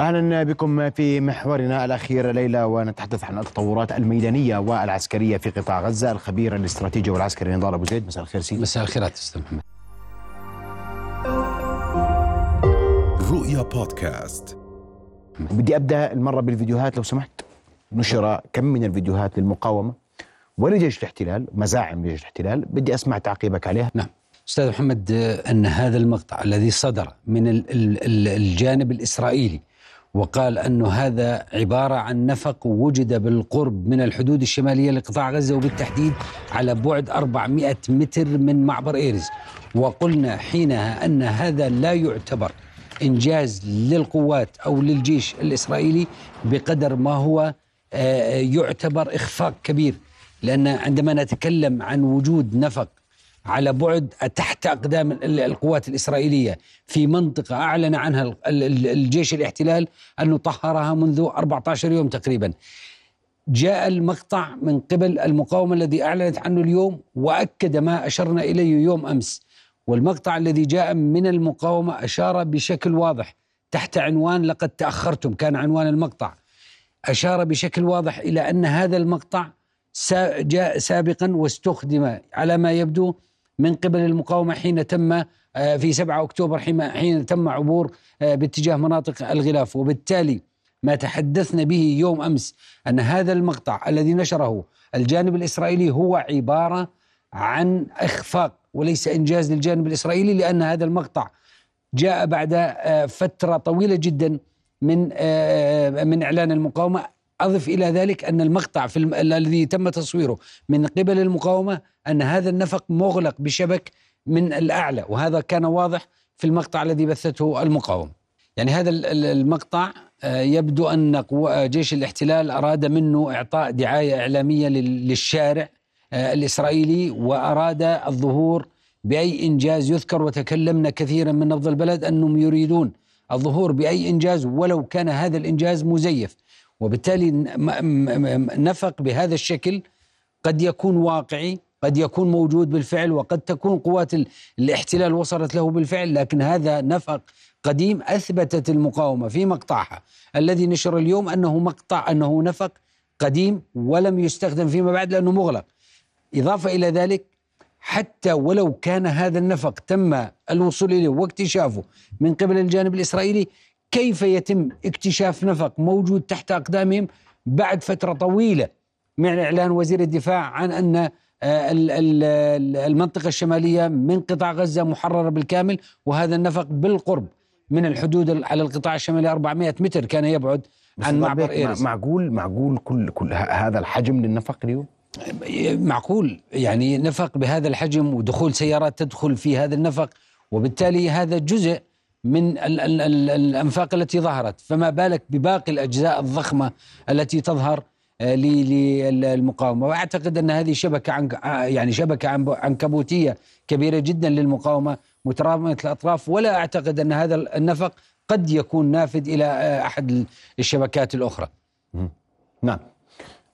أهلا بكم في محورنا الأخير ليله ونتحدث عن التطورات الميدانية والعسكرية في قطاع غزة. الخبير الاستراتيجي والعسكري نضال أبو زيد مساء الخير سيدي. مساء الخيرات أستاذ محمد. رؤيا بودكاست. بدي أبدأ المرة بالفيديوهات لو سمحت. نشر كم من الفيديوهات للمقاومة ولجيش الاحتلال مزاعم لجيش الاحتلال. بدي أسمع تعقيبك عليها. نعم. أستاذ محمد أن هذا المقطع الذي صدر من ال- ال- ال- الجانب الإسرائيلي وقال انه هذا عبارة عن نفق وجد بالقرب من الحدود الشمالية لقطاع غزة وبالتحديد على بعد 400 متر من معبر إيرز. وقلنا حينها أن هذا لا يعتبر إنجاز للقوات أو للجيش الإسرائيلي بقدر ما هو آه، يعتبر إخفاق كبير. لأن عندما نتكلم عن وجود نفق على بعد تحت أقدام ال- القوات الإسرائيلية في منطقة أعلن عنها ال- ال- الجيش الاحتلال أنه طهرها منذ 14 يوم تقريبا. جاء المقطع من قبل المقاومة الذي أعلنت عنه اليوم وأكد ما أشرنا إليه يوم أمس. والمقطع الذي جاء من المقاومة أشار بشكل واضح تحت عنوان لقد تأخرتم كان عنوان المقطع. أشار بشكل واضح إلى أن هذا المقطع جاء سابقا واستخدم على ما يبدو من قبل المقاومة حين تم آه، في 7 أكتوبر حين تم عبور آه، باتجاه مناطق الغلاف. وبالتالي ما تحدثنا به يوم أمس أن هذا المقطع الذي نشره الجانب الإسرائيلي هو عبارة عن إخفاق وليس إنجاز للجانب الإسرائيلي لأن هذا المقطع جاء بعد آه، فترة طويلة جدا من من إعلان المقاومة. أضف إلى ذلك أن المقطع في الم... الذي تم تصويره من قبل المقاومة أن هذا النفق مغلق بشبك من الأعلى وهذا كان واضح في المقطع الذي بثته المقاومة. يعني هذا ال- ال- المقطع آه، يبدو أن قوى جيش الاحتلال أراد منه إعطاء دعاية إعلامية لل- للشارع آه، الإسرائيلي وأراد الظهور بأي إنجاز يذكر وتكلمنا كثيرا من نبض البلد أنهم يريدون الظهور بأي إنجاز ولو كان هذا الإنجاز مزيف وبالتالي نفق بهذا الشكل. قد يكون واقعي قد يكون موجود بالفعل وقد تكون قوات ال- الاحتلال وصلت له بالفعل لكن هذا نفق قديم أثبتت المقاومة في مقطعها. الذي نشر اليوم أنه مقطع أنه نفق قديم ولم يستخدم فيما بعد لأنه مغلق. إضافة إلى ذلك حتى ولو كان هذا النفق تم الوصول إليه واكتشافه من قبل الجانب الإسرائيلي كيف يتم اكتشاف نفق موجود تحت أقدامهم بعد فترة طويلة من إعلان وزير الدفاع عن أن آه، ال- ال- ال- المنطقة الشمالية من قطاع غزة محررة بالكامل وهذا النفق بالقرب من الحدود ال- على القطاع الشمالي 400 متر كان يبعد عن معبر مع- ايرز معقول معقول كل كل هذا الحجم للنفق اليوم؟ معقول يعني نفق بهذا الحجم ودخول سيارات تدخل في هذا النفق وبالتالي هذا جزء من ال ال ال الأنفاق التي ظهرت. فما بالك بباقي الأجزاء الضخمة التي تظهر آه، للمقاومة. وأعتقد أن هذه شبكة عن يعني شبكة عنكبوتية كبيرة جدا للمقاومة متراميه الأطراف. ولا أعتقد أن هذا النفق قد يكون نافذ إلى آه، أحد الشبكات الأخرى. نعم.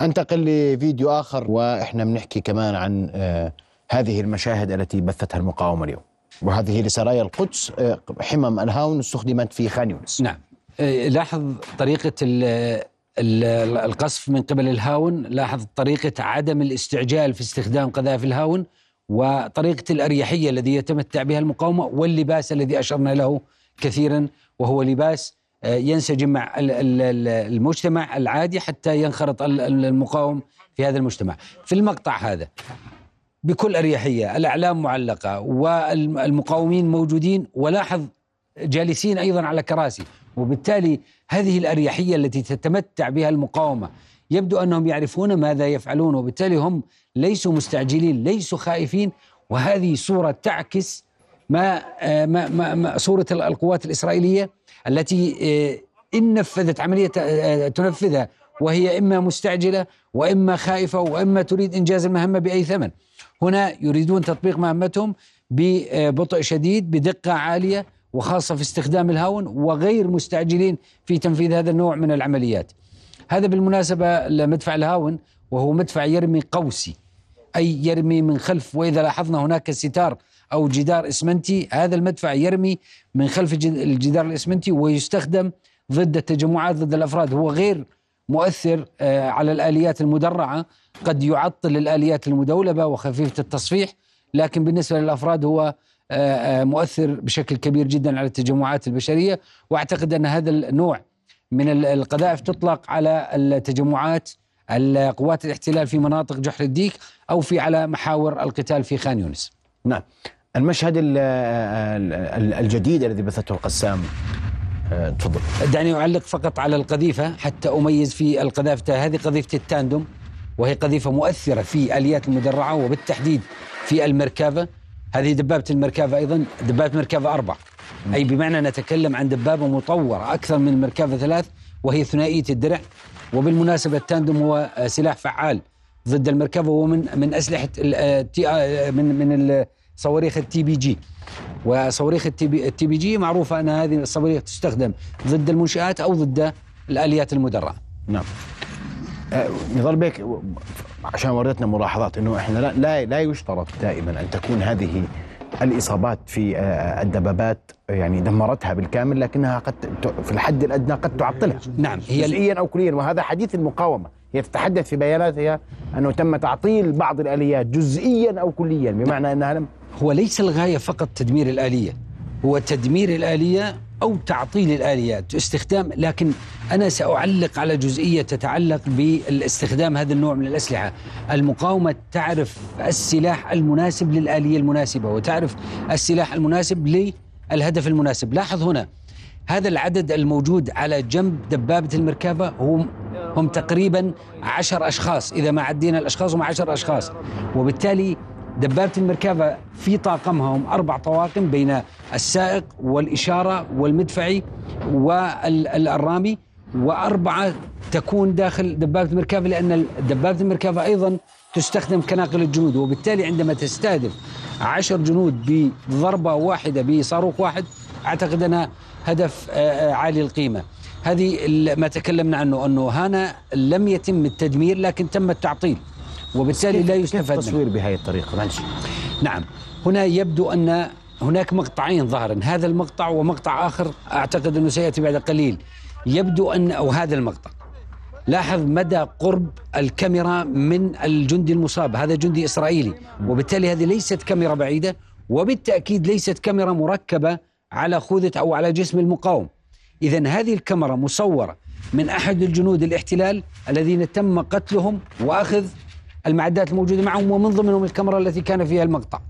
أنتقل لفيديو آخر وإحنا بنحكي كمان عن آه هذه المشاهد التي بثتها المقاومة اليوم. وهذه لسرايا القدس آه حمم الهاون استخدمت في خان يونس. نعم. آه، لاحظ طريقة ال- ال- القصف من قبل الهاون لاحظ طريقة عدم الاستعجال في استخدام قذائف الهاون وطريقة الأريحية الذي يتمتع بها المقاومة واللباس الذي أشرنا له كثيرا وهو لباس آه، ينسجم مع ال- ال- ال- المجتمع العادي حتى ينخرط ال- ال- المقاوم في هذا المجتمع. في المقطع هذا بكل أريحية. الأعلام معلقة والمقاومين موجودين ولاحظ جالسين أيضا على كراسي. وبالتالي هذه الأريحية التي تتمتع بها المقاومة يبدو أنهم يعرفون ماذا يفعلون وبالتالي هم ليسوا مستعجلين ليسوا خائفين. وهذه صورة تعكس ما ما, ما, ما صورة القوات الإسرائيلية التي آه، إن نفذت عملية آه، تنفذها وهي إما مستعجلة وإما خائفة وإما تريد إنجاز المهمة بأي ثمن. هنا يريدون تطبيق مهمتهم ببطء شديد بدقة عالية وخاصة في استخدام الهاون وغير مستعجلين في تنفيذ هذا النوع من العمليات. هذا بالمناسبة لمدفع الهاون وهو مدفع يرمي قوسي أي يرمي من خلف وإذا لاحظنا هناك ستار أو جدار إسمنتي هذا المدفع يرمي من خلف الجد- الجدار الإسمنتي ويستخدم ضد التجمعات ضد الأفراد. هو غير مؤثر آه، على الآليات المدرعة قد يعطل الآليات المدولبة وخفيفة التصفيح لكن بالنسبة للأفراد هو آه، آه، مؤثر بشكل كبير جدا على التجمعات البشرية وأعتقد أن هذا النوع من ال- القذائف تطلق على التجمعات القوات الاحتلال في مناطق جحر الديك أو في على محاور القتال في خان يونس. نعم. المشهد ال- ال- الجديد الذي بثته القسام آه، تفضل. دعني أعلق فقط على القذيفة حتى أميز في القذائف هذه قذيفة التاندوم. وهي قذيفة مؤثرة في آليات المدرعة وبالتحديد في المركافة. هذه دبابة المركافة أيضا دبابة مركافة أربع أي بمعنى نتكلم عن دبابة مطورة أكثر من المركافة ثلاث وهي ثنائية الدرع. وبالمناسبة التاندوم هو سلاح فعال ضد المركبة ومن من أسلحة آه، آه، من من صواريخ التي بي جي. وصواريخ التي بي, جي معروفة أن هذه الصواريخ تستخدم ضد المنشآت أو ضد الآليات المدرعة. نعم. نضال بيك عشان وريتنا ملاحظات إنه إحنا لا لا, لا يشترط دائما أن تكون هذه الإصابات في آه، الدبابات يعني دمرتها بالكامل لكنها قد في الحد الأدنى قد تعطلها. نعم هي جزئيا أو كليا وهذا حديث المقاومة. هي تتحدث في بياناتها أنه تم تعطيل بعض الآليات جزئيا أو كليا بمعنى أنها لم هو ليس الغاية فقط تدمير الآلية هو تدمير الآلية أو تعطيل الآليات استخدام لكن أنا سأعلق على جزئية تتعلق بالاستخدام هذا النوع من الأسلحة. المقاومة تعرف السلاح المناسب للآلية المناسبة وتعرف السلاح المناسب للهدف المناسب. لاحظ هنا هذا العدد الموجود على جنب دبابة المركبة هم هم تقريبا عشر أشخاص. إذا ما عدينا الأشخاص هم عشر أشخاص. وبالتالي دبابة المركبة في طاقمها هم أربع طواقم بين السائق والإشارة والمدفعي والرامي وأربعة تكون داخل دبابة المركبة لأن دبابة المركبة أيضا تستخدم كناقل الجنود وبالتالي عندما تستهدف عشر جنود بضربة واحدة بصاروخ واحد أعتقد أنها هدف آه، آه، عالي القيمة. هذه ما تكلمنا عنه أنه هنا لم يتم التدمير لكن تم التعطيل. وبالتالي لا يستفاد منه. التصوير بهذه الطريقة؟ معلش. نعم. هنا يبدو أن هناك مقطعين ظهرا هذا المقطع ومقطع آخر أعتقد أنه سيأتي بعد قليل. يبدو أن أو هذا المقطع. لاحظ مدى قرب الكاميرا من الجندي المصاب. هذا جندي إسرائيلي. وبالتالي هذه ليست كاميرا بعيدة. وبالتأكيد ليست كاميرا مركبة على خوذة أو على جسم المقاوم. إذا هذه الكاميرا مصورة من أحد الجنود الاحتلال الذين تم قتلهم وأخذ المعدات الموجودة معهم ومن ضمنهم الكاميرا التي كان فيها المقطع.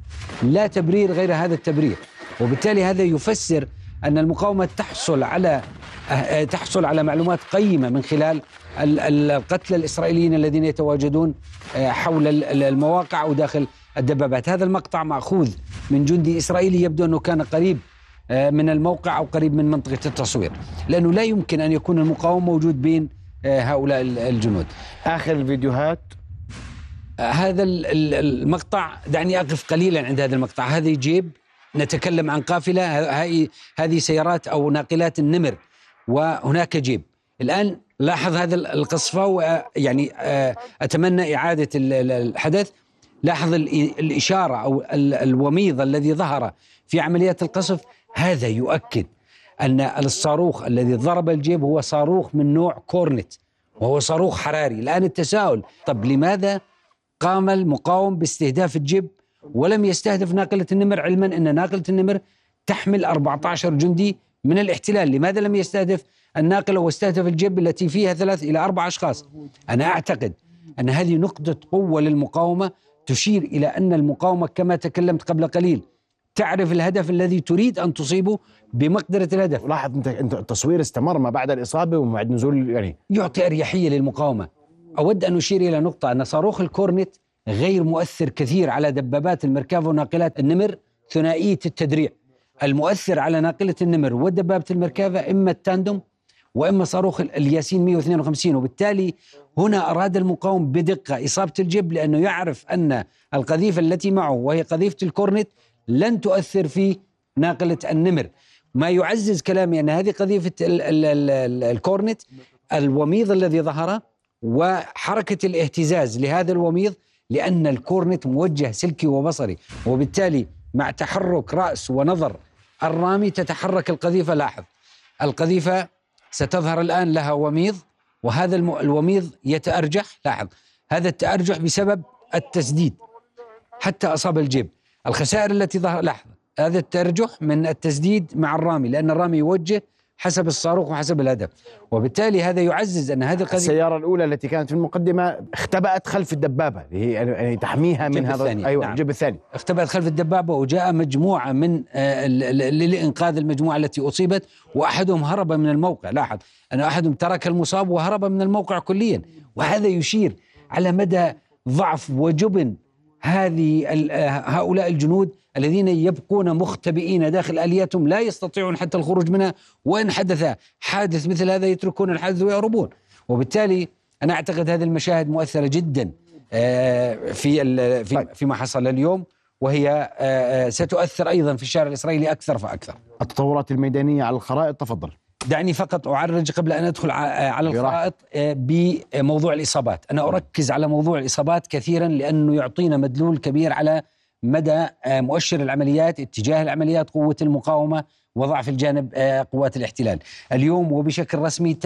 لا تبرير غير هذا التبرير. وبالتالي هذا يفسر أن المقاومة تحصل على أه- تحصل على معلومات قيمة من خلال ال- ال- القتلى الإسرائيليين الذين يتواجدون آه، حول ال- ال- المواقع أو داخل الدبابات. هذا المقطع مأخوذ من جندي إسرائيلي يبدو أنه كان قريب آه، من الموقع أو قريب من منطقة التصوير. لأنه لا يمكن أن يكون المقاوم موجود بين هؤلاء ال- الجنود. آخر الفيديوهات هذا ال- ال- المقطع دعني أقف قليلا عند هذا المقطع. هذه جيب نتكلم عن قافلة ه- هاي- هذه سيارات أو ناقلات النمر وهناك جيب. الآن لاحظ هذا ال- القصفة ويعني آه، ال- ال- الحدث. لاحظ ال- الإشارة أو ال- الوميض الذي ظهر في عمليات القصف. هذا يؤكد أن الصاروخ الذي ضرب الجيب هو صاروخ من نوع كورنت وهو صاروخ حراري. الآن التساؤل طب لماذا قام المقاوم باستهداف الجيب ولم يستهدف ناقلة النمر علما أن ناقلة النمر تحمل 14 جندي من الاحتلال. لماذا لم يستهدف الناقلة واستهدف الجيب التي فيها ثلاث إلى أربع أشخاص؟ أنا أعتقد أن هذه نقطة قوة للمقاومة تشير إلى أن المقاومة كما تكلمت قبل قليل تعرف الهدف الذي تريد أن تصيبه بمقدرة الهدف. لاحظ انت التصوير استمر ما بعد الإصابة وما بعد نزول يعني يعطي أريحية للمقاومة. أود أن أشير إلى نقطة أن صاروخ الكورنت غير مؤثر كثير على دبابات المركبة وناقلات النمر ثنائية التدريع. المؤثر على ناقلة النمر ودبابة المركبة إما التاندوم وإما صاروخ الياسين 152 وبالتالي هنا أراد المقاوم بدقة إصابة الجيب لأنه يعرف أن القذيفة التي معه وهي قذيفة الكورنت لن تؤثر في ناقلة النمر. ما يعزز كلامي أن هذه قذيفة ال- ال- ال- ال- الكورنت الوميض الذي ظهر وحركة الاهتزاز لهذا الوميض لأن الكورنت موجه سلكي وبصري وبالتالي مع تحرك رأس ونظر الرامي تتحرك القذيفة. لاحظ القذيفة ستظهر الآن لها وميض وهذا الوميض يتأرجح. لاحظ هذا التأرجح بسبب التسديد حتى أصاب الجيب. الخسائر التي ظهر لاحظ هذا التأرجح من التسديد مع الرامي لأن الرامي يوجه حسب الصاروخ وحسب الهدف. وبالتالي هذا يعزز أن هذه القضية السيارة الأولى التي كانت في المقدمة اختبأت خلف الدبابة اللي هي يعني تحميها من هذا الثاني، أيوة نعم. الجيب الثاني. اختبأت خلف الدبابة وجاء مجموعة من آه، ال- ال- لإنقاذ المجموعة التي أصيبت وأحدهم هرب من الموقع. لاحظ أن أحدهم ترك المصاب وهرب من الموقع كليا. وهذا يشير على مدى ضعف وجبن هذه هؤلاء الجنود الذين يبقون مختبئين داخل آلياتهم لا يستطيعون حتى الخروج منها وإن حدث حادث مثل هذا يتركون الحادث ويهربون وبالتالي أنا أعتقد هذه المشاهد مؤثرة جدا آه، في في طيب. فيما حصل اليوم وهي آه، آه، ستؤثر أيضا في الشارع الإسرائيلي أكثر فأكثر. التطورات الميدانية على الخرائط تفضل دعني فقط أعرج قبل أن أدخل ع- آه، على. الخرائط آه، بموضوع الإصابات، أنا أركز على موضوع الإصابات كثيرا لأنه يعطينا مدلول كبير على مدى آه، مؤشر العمليات، اتجاه العمليات، قوة المقاومة وضعف الجانب آه، قوات الاحتلال. اليوم وبشكل رسمي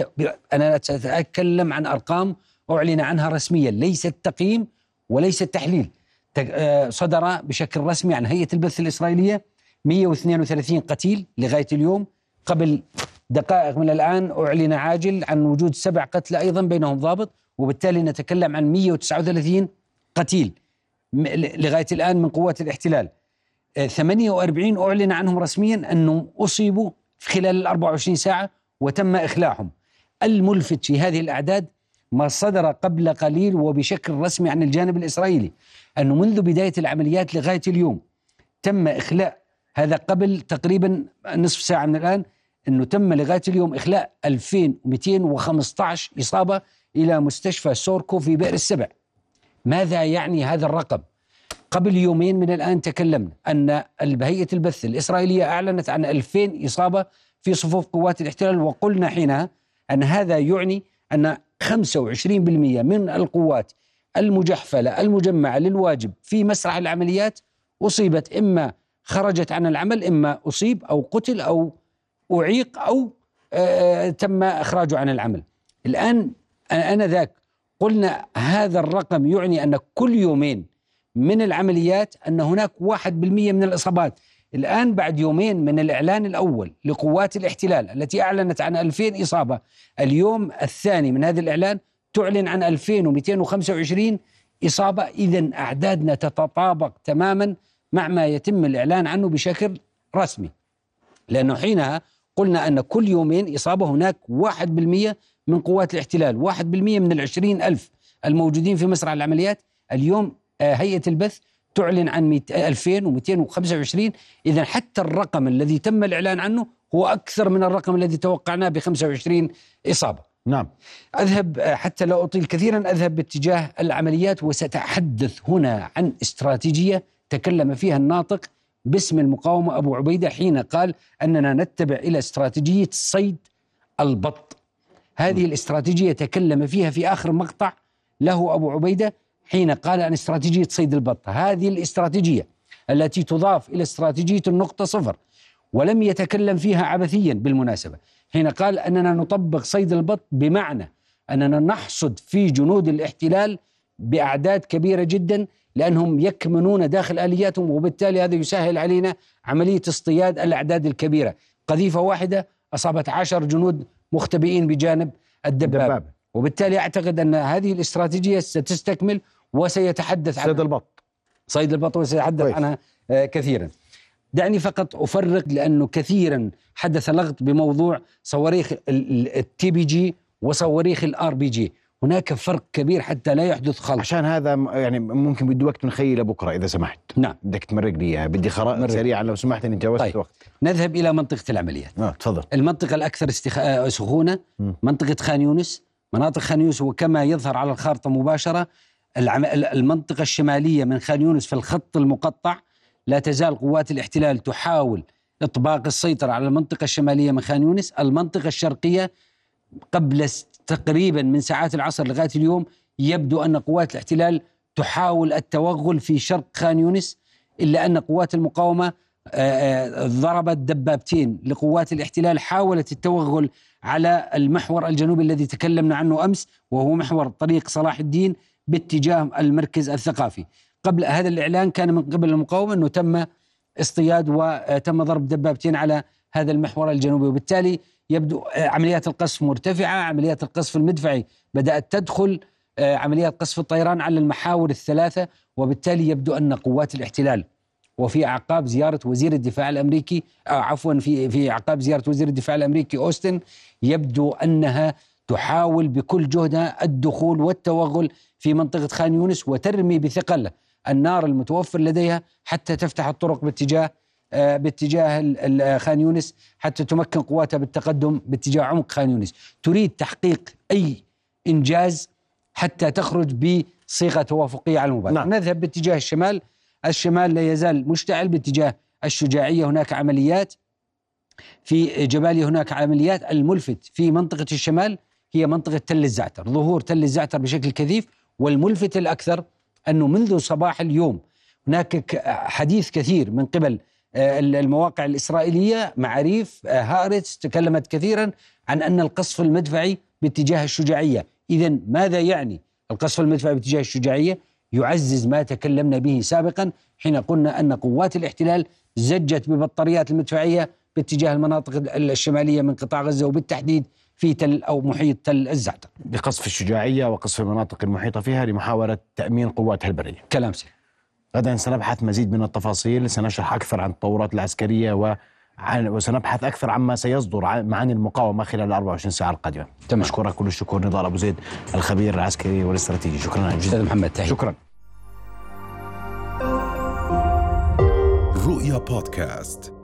أنا ساتكلم عن أرقام أعلن عنها رسميا، ليست تقييم وليست تحليل. صدر بشكل رسمي عن هيئة البث الإسرائيلية 132 قتيل لغاية اليوم قبل دقائق من الآن أعلن عاجل عن وجود سبع قتلى أيضا بينهم ضابط وبالتالي نتكلم عن 139 قتيل م- ل- لغاية الآن من قوات الاحتلال. آه، 48 أعلن عنهم رسميا أنهم أصيبوا في خلال ال 24 ساعة وتم إخلاعهم. الملفت في هذه الأعداد ما صدر قبل قليل وبشكل رسمي عن الجانب الإسرائيلي أنه منذ بداية العمليات لغاية اليوم تم إخلاء هذا قبل تقريبا نصف ساعة من الآن إنه تم لغاية اليوم إخلاء 2215 إصابة إلى مستشفى سوركو في بئر السبع. ماذا يعني هذا الرقم؟ قبل يومين من الآن تكلمنا أن هيئه البث الإسرائيلية أعلنت عن 2000 إصابة في صفوف قوات الاحتلال وقلنا حينها أن هذا يعني أن 25% من القوات المجحفلة المجمعة للواجب في مسرح العمليات أصيبت إما خرجت عن العمل إما أصيب أو قتل أو أعيق أو آه، تم إخراجه عن العمل. الآن أنا ذاك قلنا هذا الرقم يعني أن كل يومين من العمليات أن هناك 1% من الإصابات. الآن بعد يومين من الإعلان الأول لقوات الاحتلال التي أعلنت عن 2000 إصابة، اليوم الثاني من هذا الإعلان تعلن عن 2225 إصابة، اذا أعدادنا تتطابق تماما مع ما يتم الإعلان عنه بشكل رسمي. لأنه حينها قلنا أن كل يومين إصابة هناك 1% من قوات الاحتلال، 1% من العشرين ألف الموجودين في مسرح العمليات، اليوم آه، هيئة البث تعلن عن 200 2225 إذا حتى الرقم الذي تم الإعلان عنه هو أكثر من الرقم الذي توقعناه ب 25 إصابة. نعم. أذهب آه، حتى لا أطيل كثيرا أذهب باتجاه العمليات وساتحدث هنا عن استراتيجية تكلم فيها الناطق باسم المقاومة أبو عبيدة حين قال أننا نتبع إلى استراتيجية صيد البط. هذه الاستراتيجية تكلم فيها في آخر مقطع له أبو عبيدة حين قال عن استراتيجية صيد البط، هذه الاستراتيجية التي تضاف إلى استراتيجية النقطة صفر ولم يتكلم فيها عبثيا بالمناسبة، حين قال أننا نطبق صيد البط بمعنى أننا نحصد في جنود الاحتلال بأعداد كبيرة جدا لأنهم يكمنون داخل آلياتهم وبالتالي هذا يسهل علينا عملية اصطياد الأعداد الكبيرة، قذيفة واحدة أصابت عشر جنود مختبئين بجانب الدبابة. دبابة. وبالتالي أعتقد أن هذه الاستراتيجية ستستكمل وسيتحدث صيد عنها البط. صيد البط وسيتحدث. عنها آه، كثيرا. دعني فقط أفرق لأنه كثيرا حدث لغط بموضوع صواريخ التي بي جي وصواريخ الار بي جي. هناك فرق كبير حتى لا يحدث خلط عشان هذا يعني ممكن بده وقت نخليه بكره إذا سمحت. نعم. بدك تمرق لي إياها. بدي خرائط مرق. سريعا لو سمحت إني تجاوزت طيب. الوقت نذهب إلى منطقة العمليات. آه تفضل. المنطقة الأكثر استخ... آه، سخونة م. منطقة خان يونس. مناطق خان يونس وكما يظهر على الخارطة مباشرة العم... ال- المنطقة الشمالية من خان يونس في الخط المقطع. لا تزال قوات الاحتلال تحاول إطباق السيطرة على المنطقة الشمالية من خان يونس. المنطقة الشرقية قبل تقريبا من ساعات العصر لغاية اليوم يبدو أن قوات الاحتلال تحاول التوغل في شرق خان يونس إلا أن قوات المقاومة آه، ضربت دبابتين لقوات الاحتلال حاولت التوغل على المحور الجنوبي الذي تكلمنا عنه أمس وهو محور طريق صلاح الدين باتجاه المركز الثقافي. قبل هذا الإعلان كان من قبل المقاومة أنه تم اصطياد وتم ضرب دبابتين على هذا المحور الجنوبي وبالتالي يبدو آه، عمليات القصف مرتفعة، عمليات القصف المدفعي بدأت تدخل آه، عمليات قصف الطيران على المحاور الثلاثة وبالتالي يبدو أن قوات الاحتلال وفي أعقاب زيارة وزير الدفاع الأمريكي أو عفوا في في أعقاب زيارة وزير الدفاع الأمريكي أوستن يبدو أنها تحاول بكل جهدها الدخول والتوغل في منطقة خان يونس وترمي بثقل النار المتوفر لديها حتى تفتح الطرق باتجاه آه، باتجاه ال- ال- خان يونس حتى تمكن قواتها بالتقدم باتجاه عمق خان يونس. تريد تحقيق أي إنجاز حتى تخرج بصيغة توافقية على المبادره نعم. نذهب باتجاه الشمال. الشمال لا يزال مشتعل باتجاه الشجاعية. هناك عمليات في جباليا هناك عمليات. الملفت في منطقة الشمال هي منطقة تل الزعتر. ظهور تل الزعتر بشكل كثيف والملفت الأكثر أنه منذ صباح اليوم هناك حديث كثير من قبل آه، المواقع الإسرائيلية معاريف آه، هارتس تكلمت كثيرا عن أن القصف المدفعي باتجاه الشجاعية، اذا ماذا يعني القصف المدفعي باتجاه الشجاعية؟ يعزز ما تكلمنا به سابقا حين قلنا أن قوات الاحتلال زجت ببطاريات المدفعية باتجاه المناطق الشمالية من قطاع غزة وبالتحديد في تل أو محيط تل الزعتر. بقصف الشجاعية وقصف المناطق المحيطة فيها لمحاولة تأمين قواتها البرية كلام سليم. غدا سنبحث مزيد من التفاصيل سنشرح أكثر عن التطورات العسكرية وعن وسنبحث أكثر عما سيصدر عن المقاومة خلال 24 ساعة القادمة. تمام. أشكرك كل الشكر نضال أبو زيد الخبير العسكري والاستراتيجي. شكرا أستاذ جزيلا محمد تحية. شكرا. رؤيا بودكاست.